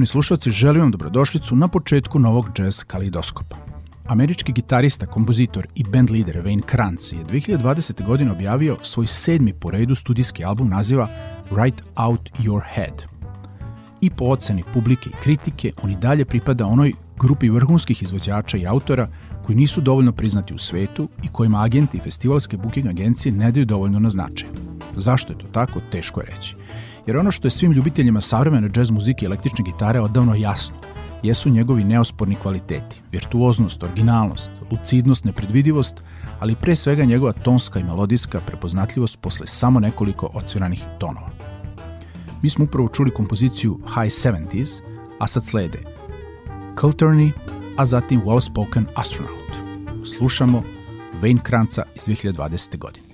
Poštovni slušalci, želim vam dobrodošlicu na početku novog jazz kalidoskopa. Američki gitarista, kompozitor i band lider Wayne Krantz je 2020. godine objavio svoj sedmi po redu studijski album naziva Write Out Your Head. I po oceni publike i kritike, on i dalje pripada onoj grupi vrhunskih izvođača i autora koji nisu dovoljno priznati u svetu i kojima agenti i festivalske booking agencije ne daju dovoljno na značaj. Zašto je to tako, teško je reći jer ono što je svim ljubiteljima savremene džez muzike i električne gitare odavno jasno jesu njegovi neosporni kvaliteti, virtuoznost, originalnost, lucidnost, nepredvidivost, ali pre svega njegova tonska i melodijska prepoznatljivost posle samo nekoliko odsviranih tonova. Mi smo upravo čuli kompoziciju High 70s, a sad slede Culturny, a zatim Well Spoken Astronaut. Slušamo Wayne Kranca iz 2020. godine.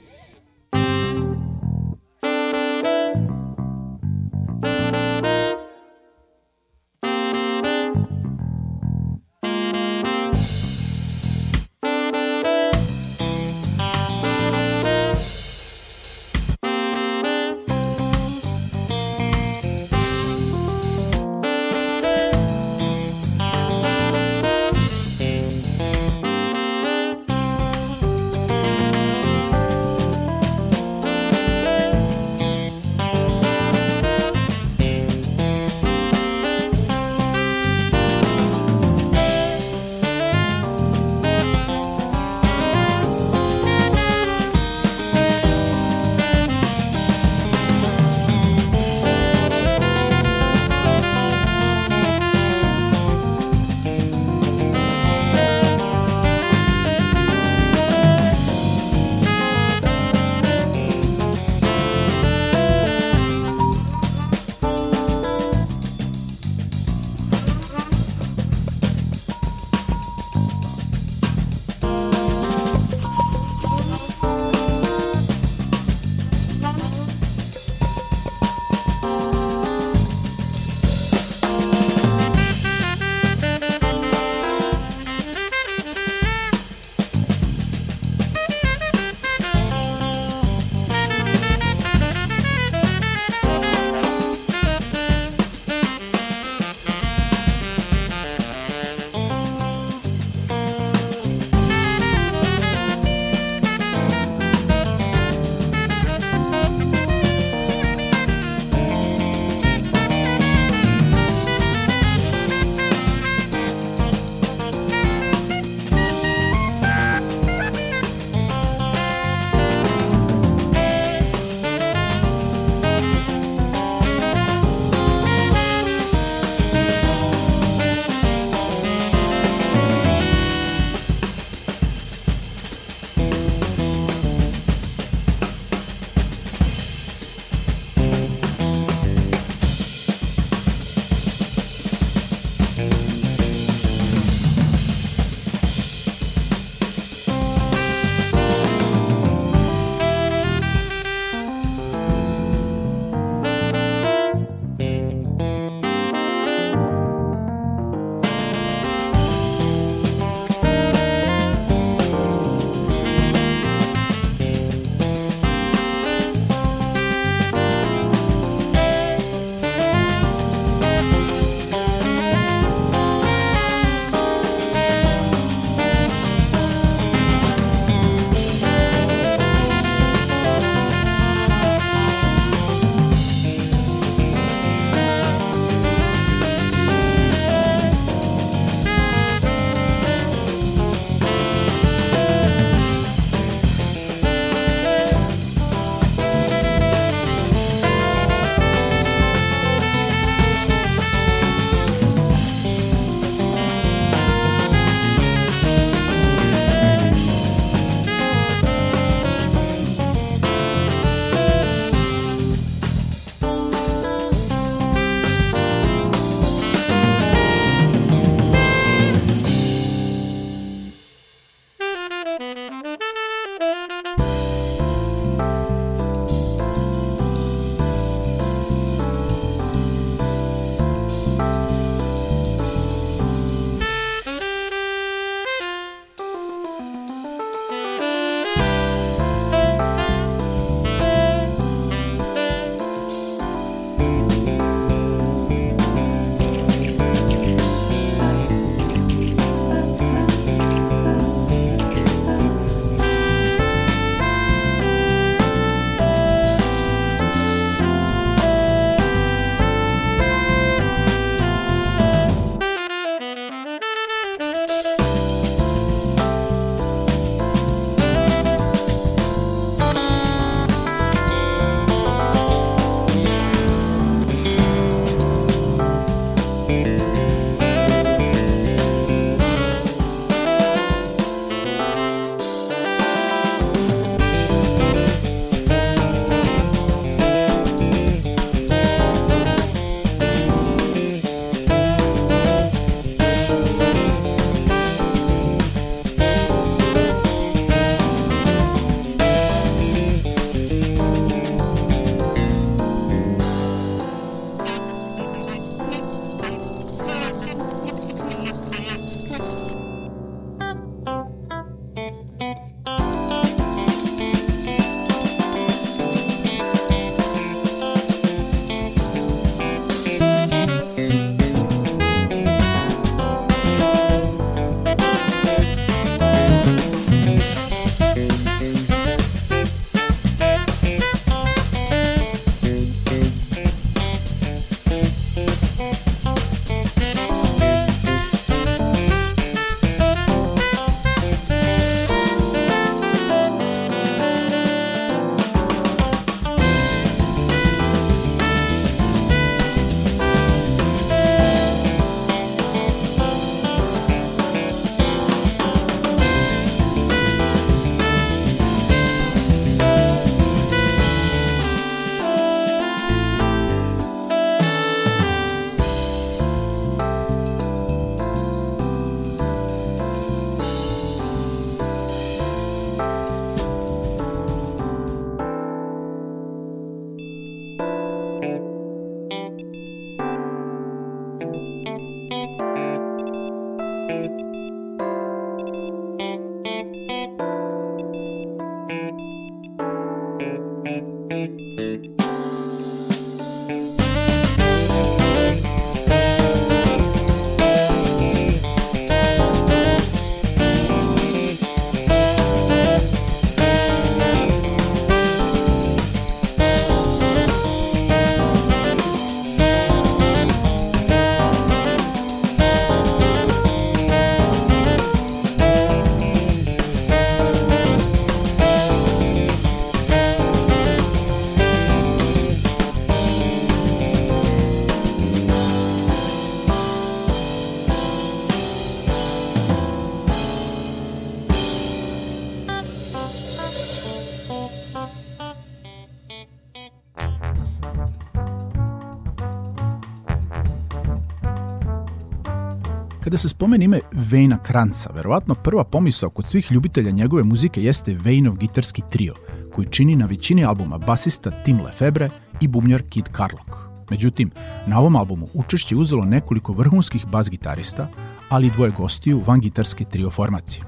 Kada se spomene ime Vejna Kranca, verovatno prva pomisao kod svih ljubitelja njegove muzike jeste Vejnov gitarski trio, koji čini na većini albuma basista Tim Lefebre i bubnjar Kid Carlock. Međutim, na ovom albumu učešće uzelo nekoliko vrhunskih bas gitarista, ali i dvoje gostiju van gitarske trio formacije.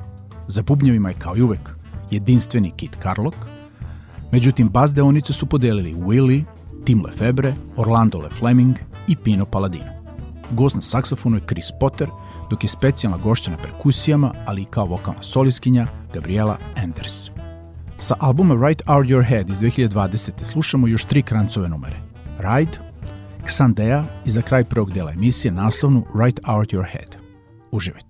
Za bubnjevima je kao i uvek jedinstveni Kid Carlock, međutim bas deonice su podelili Willie, Tim Lefebre, Orlando Le Fleming i Pino Palladino. Gost na saksofonu je Chris Potter, dok je specijalna gošća na perkusijama, ali i kao vokalna soliskinja Gabriela Anders. Sa albuma Right Out Your Head iz 2020. slušamo još tri krancove numere. Ride, Xandea i za kraj prvog dela emisije naslovnu Right Out Your Head. Uživajte.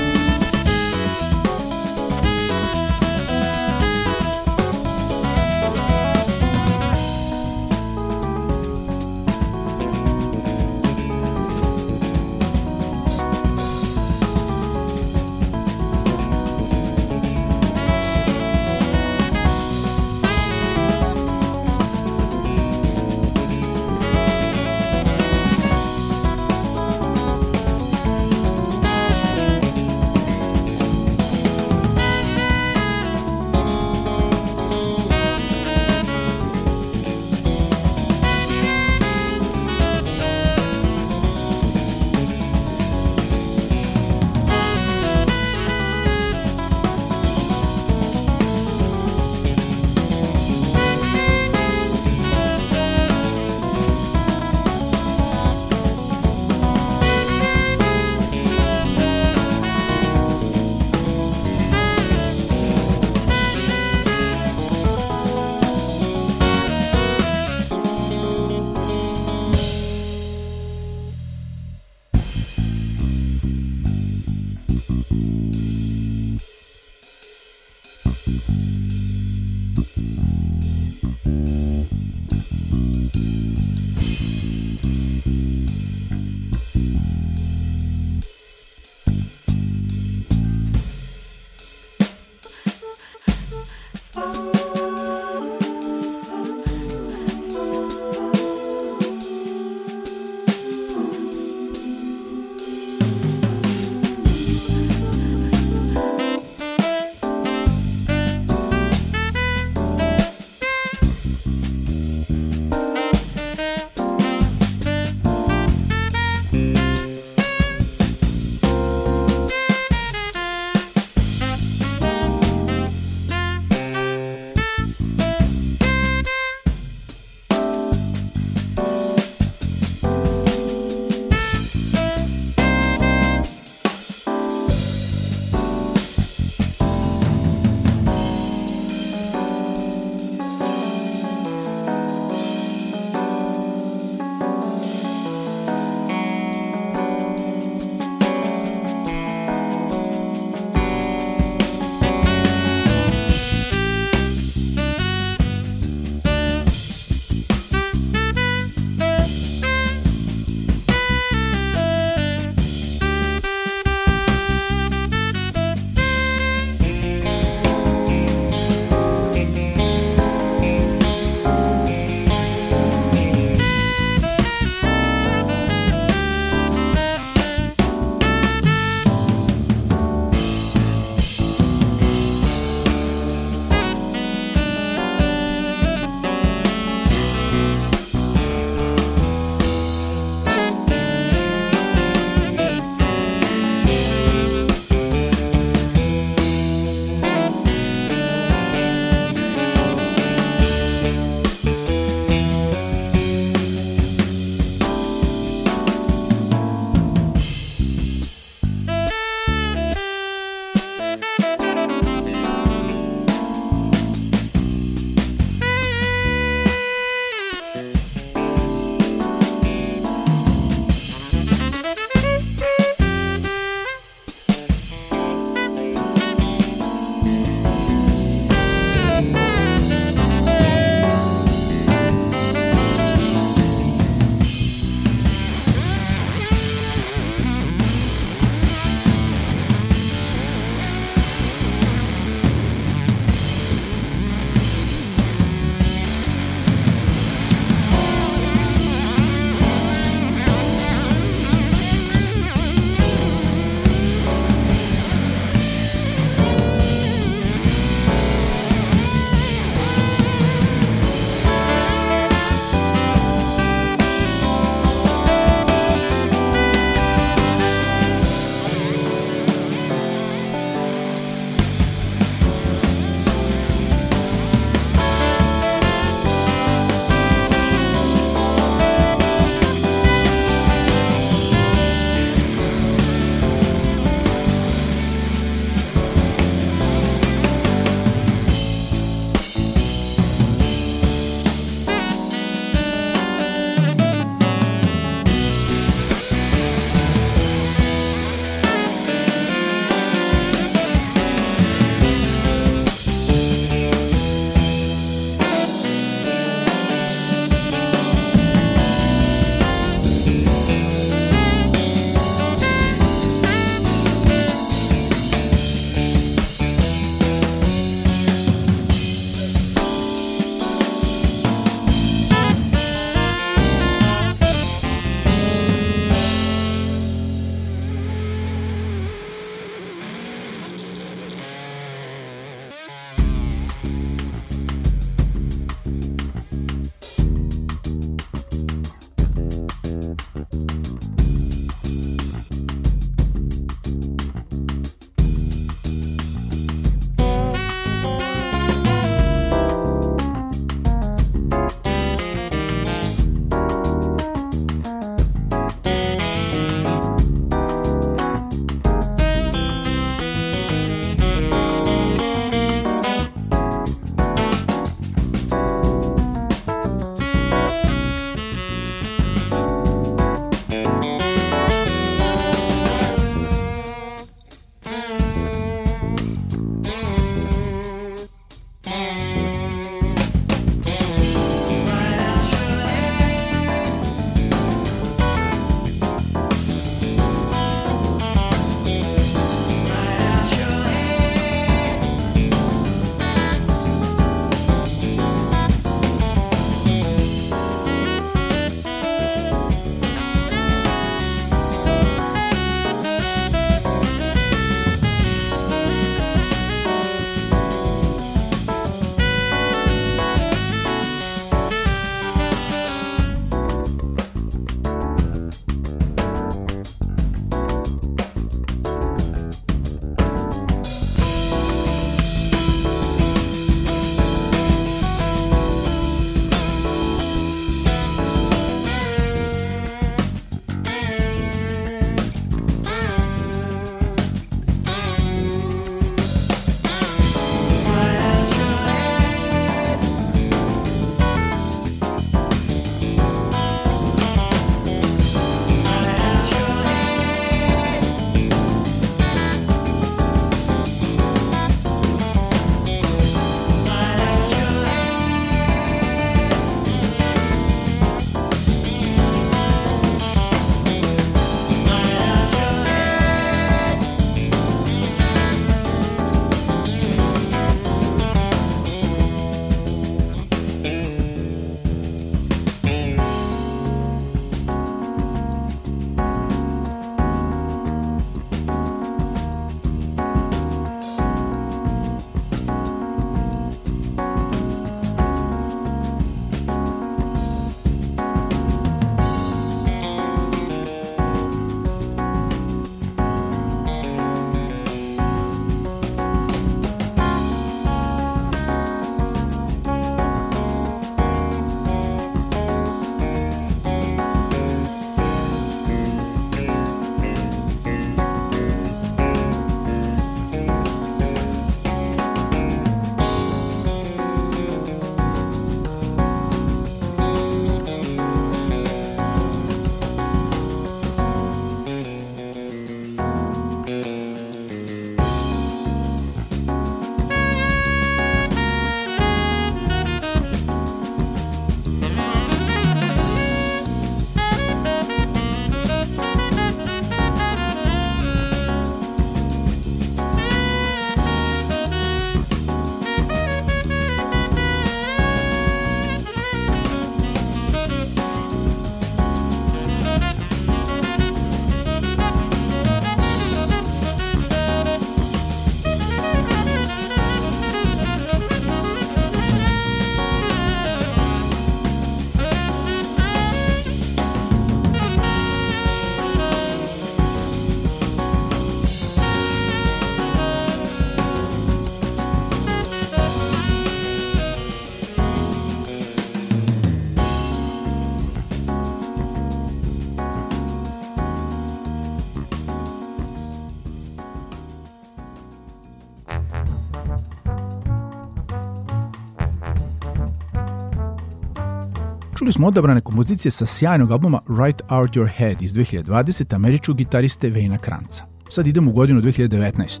Smo odabrane kompozicije sa sjajnog albuma Right Out Your Head iz 2020. američkog gitariste Vejna Kranca. Sad idemo u godinu 2019.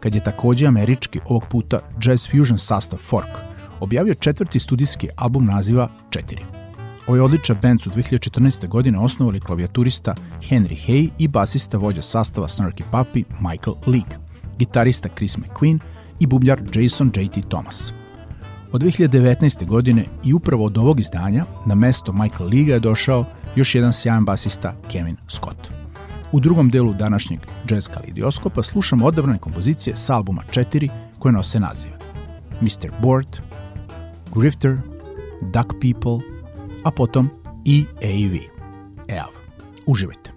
kad je takođe američki, ovog puta jazz fusion sastav Fork, objavio četvrti studijski album naziva 4. Ovaj odličan band su 2014. godine osnovali klavijaturista Henry Hay i basista vođa sastava Snarky Puppy Michael League, gitarista Chris McQueen i bubljar Jason J.T. Thomas. Od 2019. godine i upravo od ovog izdanja na mesto Michael Liga je došao još jedan sjajan basista Kevin Scott. U drugom delu današnjeg jazz kalidioskopa slušamo odabrane kompozicije sa albuma 4 koje nose nazive Mr. Board, Grifter, Duck People, a potom i AV. EAV. Uživajte.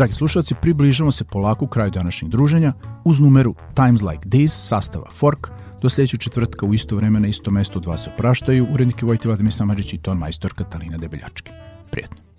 Dragi slušalci, približamo se polako kraju današnjeg druženja uz numeru Times Like This sastava Fork. Do sledećeg četvrtka u isto vreme na isto mesto dva se opraštaju urednike Vojte Vladimir Samadžić i ton majstor Katalina Debeljački. Prijetno.